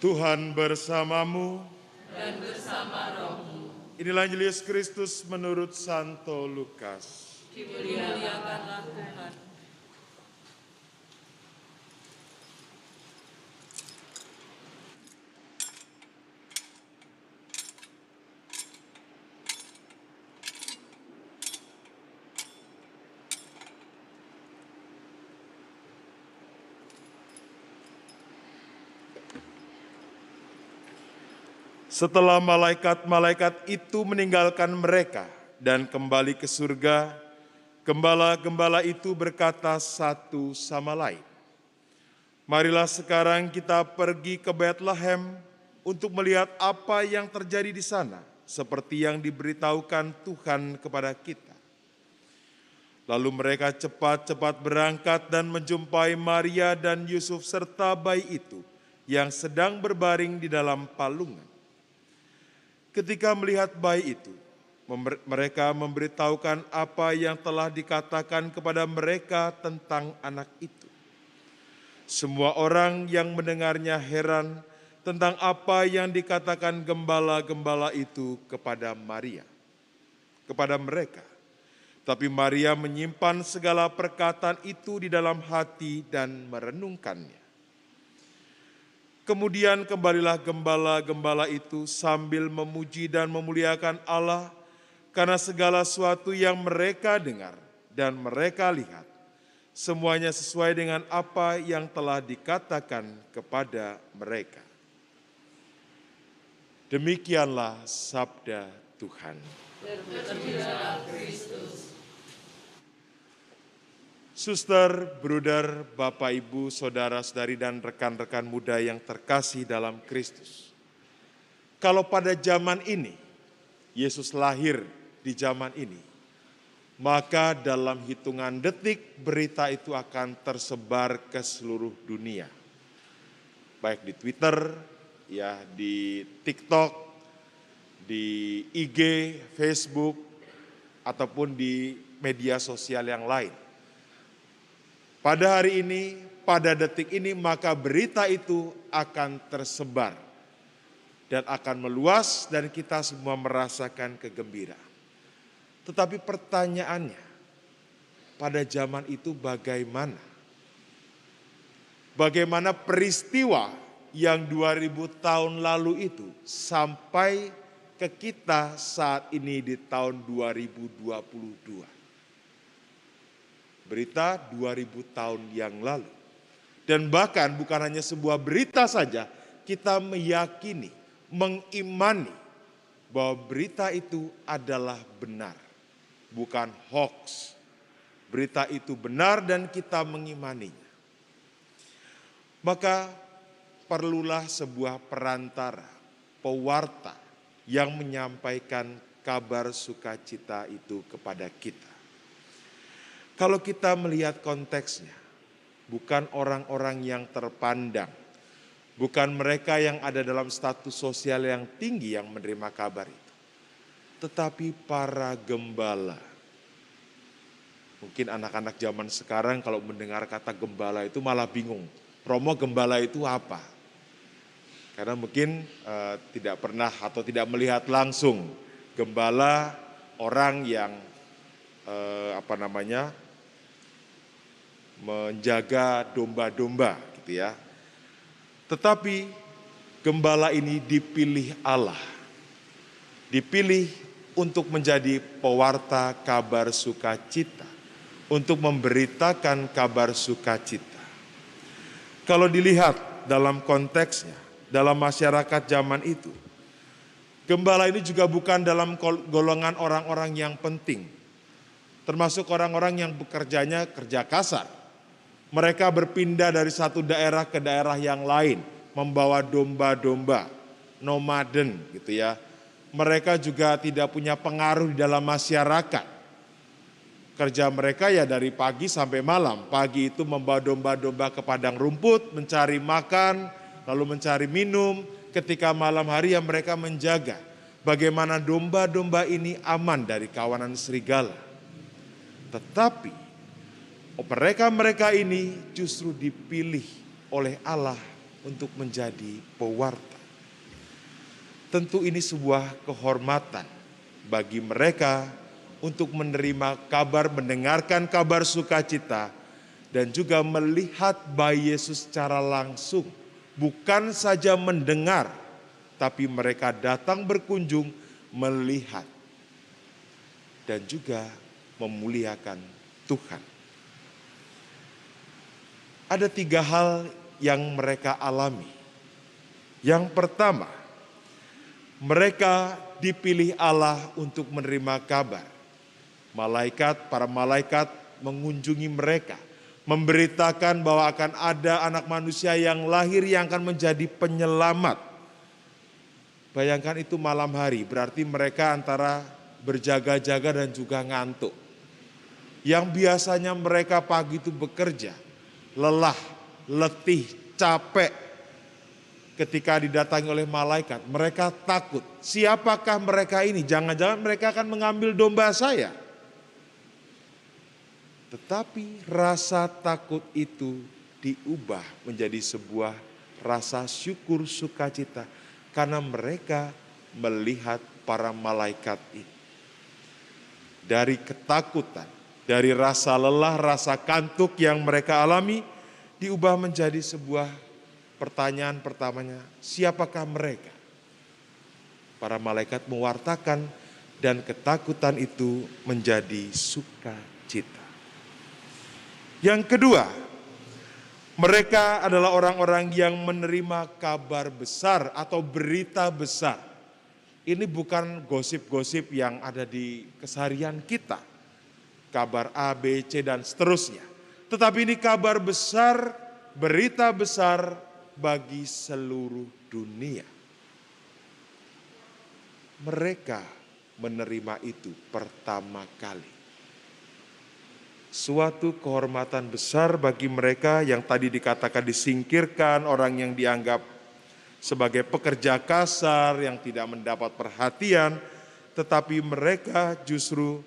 Tuhan bersamamu. dan bersama rohmu. Inilah Injil Yesus Kristus menurut Santo Lukas. Dimuliakanlah Tuhan. Setelah malaikat-malaikat itu meninggalkan mereka dan kembali ke surga, gembala-gembala itu berkata satu sama lain, Marilah sekarang kita pergi ke Bethlehem untuk melihat apa yang terjadi di sana, seperti yang diberitahukan Tuhan kepada kita. Lalu mereka cepat-cepat berangkat dan menjumpai Maria dan Yusuf serta bayi itu yang sedang berbaring di dalam palungan. Ketika melihat bayi itu, mereka memberitahukan apa yang telah dikatakan kepada mereka tentang anak itu. Semua orang yang mendengarnya heran tentang apa yang dikatakan gembala-gembala itu kepada Maria, kepada mereka. Tapi Maria menyimpan segala perkataan itu di dalam hati dan merenungkannya. Kemudian kembalilah gembala-gembala itu sambil memuji dan memuliakan Allah karena segala sesuatu yang mereka dengar dan mereka lihat. Semuanya sesuai dengan apa yang telah dikatakan kepada mereka. Demikianlah sabda Tuhan. Terpujilah Kristus. Suster, bruder, bapak, ibu, saudara, saudari, dan rekan-rekan muda yang terkasih dalam Kristus. Kalau pada zaman ini, Yesus lahir di zaman ini, maka dalam hitungan detik berita itu akan tersebar ke seluruh dunia. Baik di Twitter, ya di TikTok, di IG, Facebook, ataupun di media sosial yang lain. Pada hari ini, pada detik ini, maka berita itu akan tersebar dan akan meluas, dan kita semua merasakan kegembiraan. Tetapi pertanyaannya, pada zaman itu bagaimana? Bagaimana peristiwa yang 2000 tahun lalu itu sampai ke kita saat ini di tahun 2022? Berita 2000 tahun yang lalu. Dan bahkan bukan hanya sebuah berita saja, kita meyakini, mengimani bahwa berita itu adalah benar, bukan hoax. Berita itu benar dan kita mengimaninya. Maka perlulah sebuah perantara, pewarta yang menyampaikan kabar sukacita itu kepada kita. Kalau kita melihat konteksnya, bukan orang-orang yang terpandang, bukan mereka yang ada dalam status sosial yang tinggi yang menerima kabar itu, tetapi para gembala. Mungkin anak-anak zaman sekarang kalau mendengar kata gembala itu malah bingung. Promo gembala itu apa? Karena mungkin uh, tidak pernah atau tidak melihat langsung gembala orang yang uh, apa namanya menjaga domba-domba gitu ya. Tetapi gembala ini dipilih Allah. Dipilih untuk menjadi pewarta kabar sukacita, untuk memberitakan kabar sukacita. Kalau dilihat dalam konteksnya, dalam masyarakat zaman itu, gembala ini juga bukan dalam golongan orang-orang yang penting, termasuk orang-orang yang bekerjanya kerja kasar mereka berpindah dari satu daerah ke daerah yang lain, membawa domba-domba, nomaden gitu ya. Mereka juga tidak punya pengaruh di dalam masyarakat. Kerja mereka ya dari pagi sampai malam. Pagi itu membawa domba-domba ke padang rumput, mencari makan, lalu mencari minum. Ketika malam hari yang mereka menjaga bagaimana domba-domba ini aman dari kawanan serigala. Tetapi mereka-mereka ini justru dipilih oleh Allah untuk menjadi pewarta. Tentu ini sebuah kehormatan bagi mereka untuk menerima kabar, mendengarkan kabar sukacita, dan juga melihat bayi Yesus secara langsung. Bukan saja mendengar, tapi mereka datang berkunjung melihat dan juga memuliakan Tuhan. Ada tiga hal yang mereka alami. Yang pertama, mereka dipilih Allah untuk menerima kabar. Malaikat, para malaikat mengunjungi mereka, memberitakan bahwa akan ada anak manusia yang lahir yang akan menjadi penyelamat. Bayangkan itu malam hari, berarti mereka antara berjaga-jaga dan juga ngantuk. Yang biasanya mereka pagi itu bekerja, lelah, letih, capek. Ketika didatangi oleh malaikat, mereka takut. Siapakah mereka ini? Jangan-jangan mereka akan mengambil domba saya. Tetapi rasa takut itu diubah menjadi sebuah rasa syukur sukacita karena mereka melihat para malaikat itu. Dari ketakutan, dari rasa lelah, rasa kantuk yang mereka alami, diubah menjadi sebuah pertanyaan pertamanya, siapakah mereka? Para malaikat mewartakan dan ketakutan itu menjadi sukacita. Yang kedua, mereka adalah orang-orang yang menerima kabar besar atau berita besar. Ini bukan gosip-gosip yang ada di keseharian kita. Kabar A, B, C, dan seterusnya. Tetapi ini kabar besar, berita besar bagi seluruh dunia. Mereka menerima itu pertama kali suatu kehormatan besar bagi mereka yang tadi dikatakan disingkirkan, orang yang dianggap sebagai pekerja kasar yang tidak mendapat perhatian, tetapi mereka justru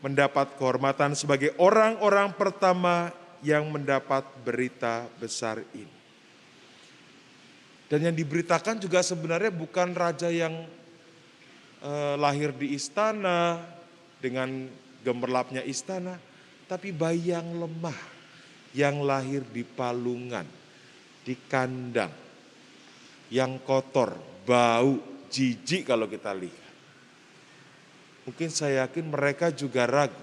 mendapat kehormatan sebagai orang-orang pertama yang mendapat berita besar ini. Dan yang diberitakan juga sebenarnya bukan raja yang eh, lahir di istana dengan gemerlapnya istana, tapi bayi yang lemah, yang lahir di palungan, di kandang, yang kotor, bau, jijik kalau kita lihat. Mungkin saya yakin mereka juga ragu.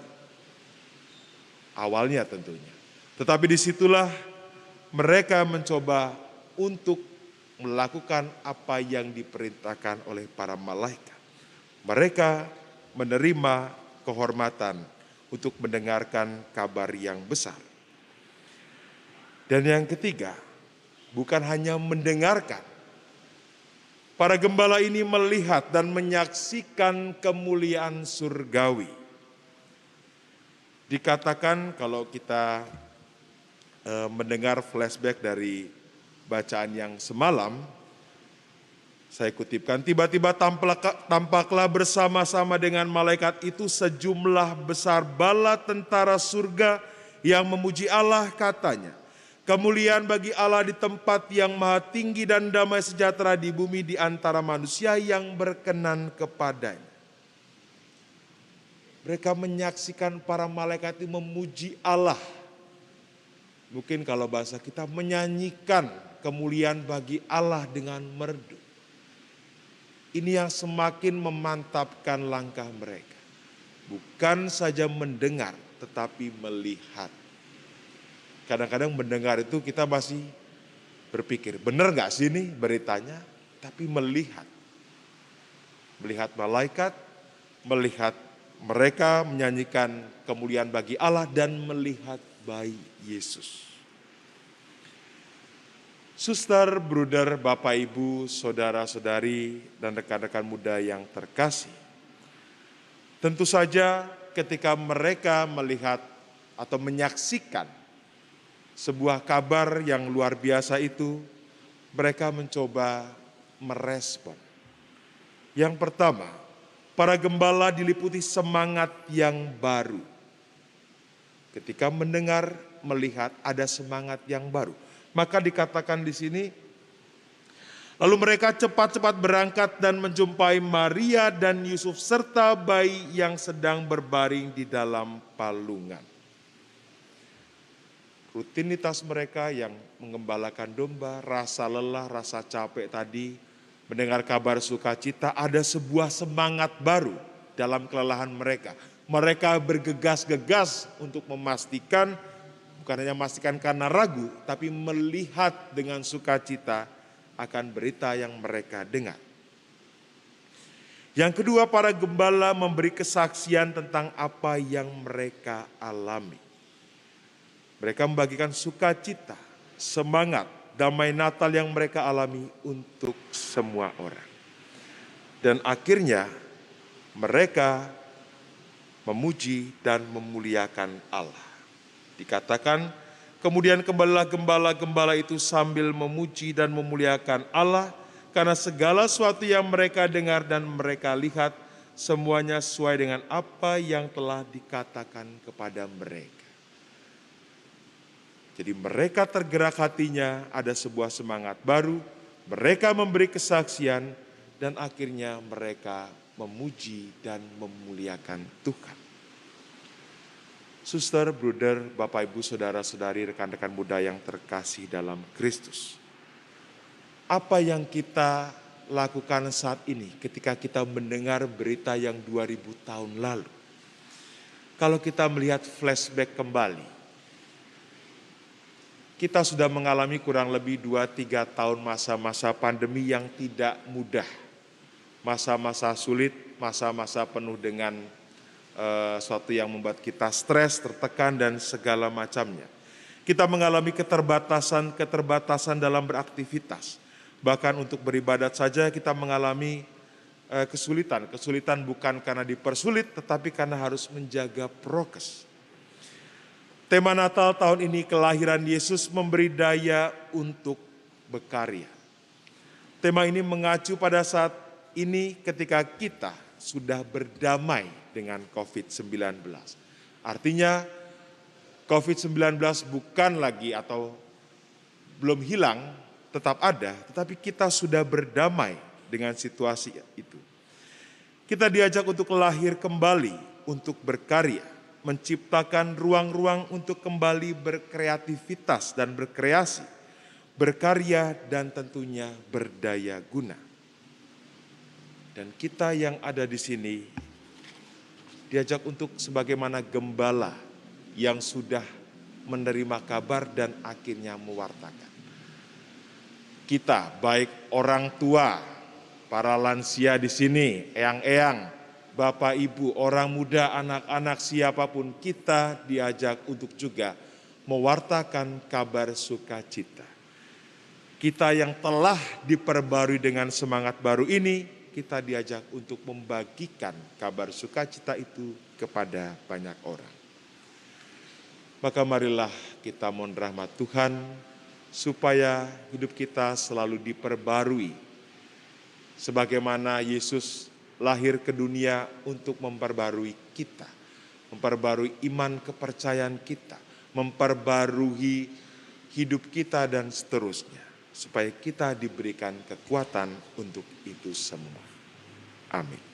Awalnya tentunya. Tetapi di situlah mereka mencoba untuk melakukan apa yang diperintahkan oleh para malaikat. Mereka menerima kehormatan untuk mendengarkan kabar yang besar. Dan yang ketiga, bukan hanya mendengarkan. Para gembala ini melihat dan menyaksikan kemuliaan surgawi. Dikatakan kalau kita e, mendengar flashback dari bacaan yang semalam, saya kutipkan, tiba-tiba tampaklah bersama-sama dengan malaikat itu sejumlah besar bala tentara surga yang memuji Allah katanya. Kemuliaan bagi Allah di tempat yang maha tinggi dan damai sejahtera di bumi di antara manusia yang berkenan kepadanya. Mereka menyaksikan para malaikat itu memuji Allah. Mungkin kalau bahasa kita menyanyikan kemuliaan bagi Allah dengan merdu. Ini yang semakin memantapkan langkah mereka. Bukan saja mendengar, tetapi melihat. Kadang-kadang mendengar itu kita masih berpikir, benar nggak sih ini beritanya? Tapi melihat. Melihat malaikat, melihat mereka menyanyikan kemuliaan bagi Allah dan melihat bayi Yesus. Suster, bruder, bapak, ibu, saudara-saudari, dan rekan-rekan muda yang terkasih. Tentu saja ketika mereka melihat atau menyaksikan sebuah kabar yang luar biasa itu, mereka mencoba merespon. Yang pertama, para gembala diliputi semangat yang baru. Ketika mendengar, melihat ada semangat yang baru maka dikatakan di sini Lalu mereka cepat-cepat berangkat dan menjumpai Maria dan Yusuf serta bayi yang sedang berbaring di dalam palungan. Rutinitas mereka yang mengembalakan domba, rasa lelah, rasa capek tadi, mendengar kabar sukacita, ada sebuah semangat baru dalam kelelahan mereka. Mereka bergegas-gegas untuk memastikan, bukan hanya memastikan karena ragu, tapi melihat dengan sukacita akan berita yang mereka dengar. Yang kedua, para gembala memberi kesaksian tentang apa yang mereka alami. Mereka membagikan sukacita, semangat, damai Natal yang mereka alami untuk semua orang. Dan akhirnya mereka memuji dan memuliakan Allah. Dikatakan Kemudian kembalilah gembala-gembala itu sambil memuji dan memuliakan Allah karena segala sesuatu yang mereka dengar dan mereka lihat semuanya sesuai dengan apa yang telah dikatakan kepada mereka. Jadi mereka tergerak hatinya, ada sebuah semangat baru, mereka memberi kesaksian dan akhirnya mereka memuji dan memuliakan Tuhan. Suster, bruder, Bapak Ibu, Saudara-saudari, rekan-rekan muda yang terkasih dalam Kristus. Apa yang kita lakukan saat ini ketika kita mendengar berita yang 2000 tahun lalu? Kalau kita melihat flashback kembali, kita sudah mengalami kurang lebih 2-3 tahun masa-masa pandemi yang tidak mudah. Masa-masa sulit, masa-masa penuh dengan uh, suatu yang membuat kita stres, tertekan dan segala macamnya. Kita mengalami keterbatasan-keterbatasan dalam beraktivitas. Bahkan untuk beribadat saja kita mengalami uh, kesulitan. Kesulitan bukan karena dipersulit tetapi karena harus menjaga prokes. Tema Natal tahun ini kelahiran Yesus memberi daya untuk berkarya. Tema ini mengacu pada saat ini ketika kita sudah berdamai dengan COVID-19. Artinya COVID-19 bukan lagi atau belum hilang, tetap ada, tetapi kita sudah berdamai dengan situasi itu. Kita diajak untuk lahir kembali, untuk berkarya, menciptakan ruang-ruang untuk kembali berkreativitas dan berkreasi, berkarya dan tentunya berdaya guna. Dan kita yang ada di sini diajak untuk sebagaimana gembala yang sudah menerima kabar dan akhirnya mewartakan. Kita, baik orang tua, para lansia di sini, eyang-eyang, bapak ibu, orang muda, anak-anak, siapa pun, kita diajak untuk juga mewartakan kabar sukacita. Kita yang telah diperbarui dengan semangat baru ini, kita diajak untuk membagikan kabar sukacita itu kepada banyak orang. Maka marilah kita mohon rahmat Tuhan supaya hidup kita selalu diperbarui. Sebagaimana Yesus lahir ke dunia untuk memperbarui kita. Memperbarui iman kepercayaan kita. Memperbarui hidup kita dan seterusnya. Supaya kita diberikan kekuatan untuk itu semua. Amin.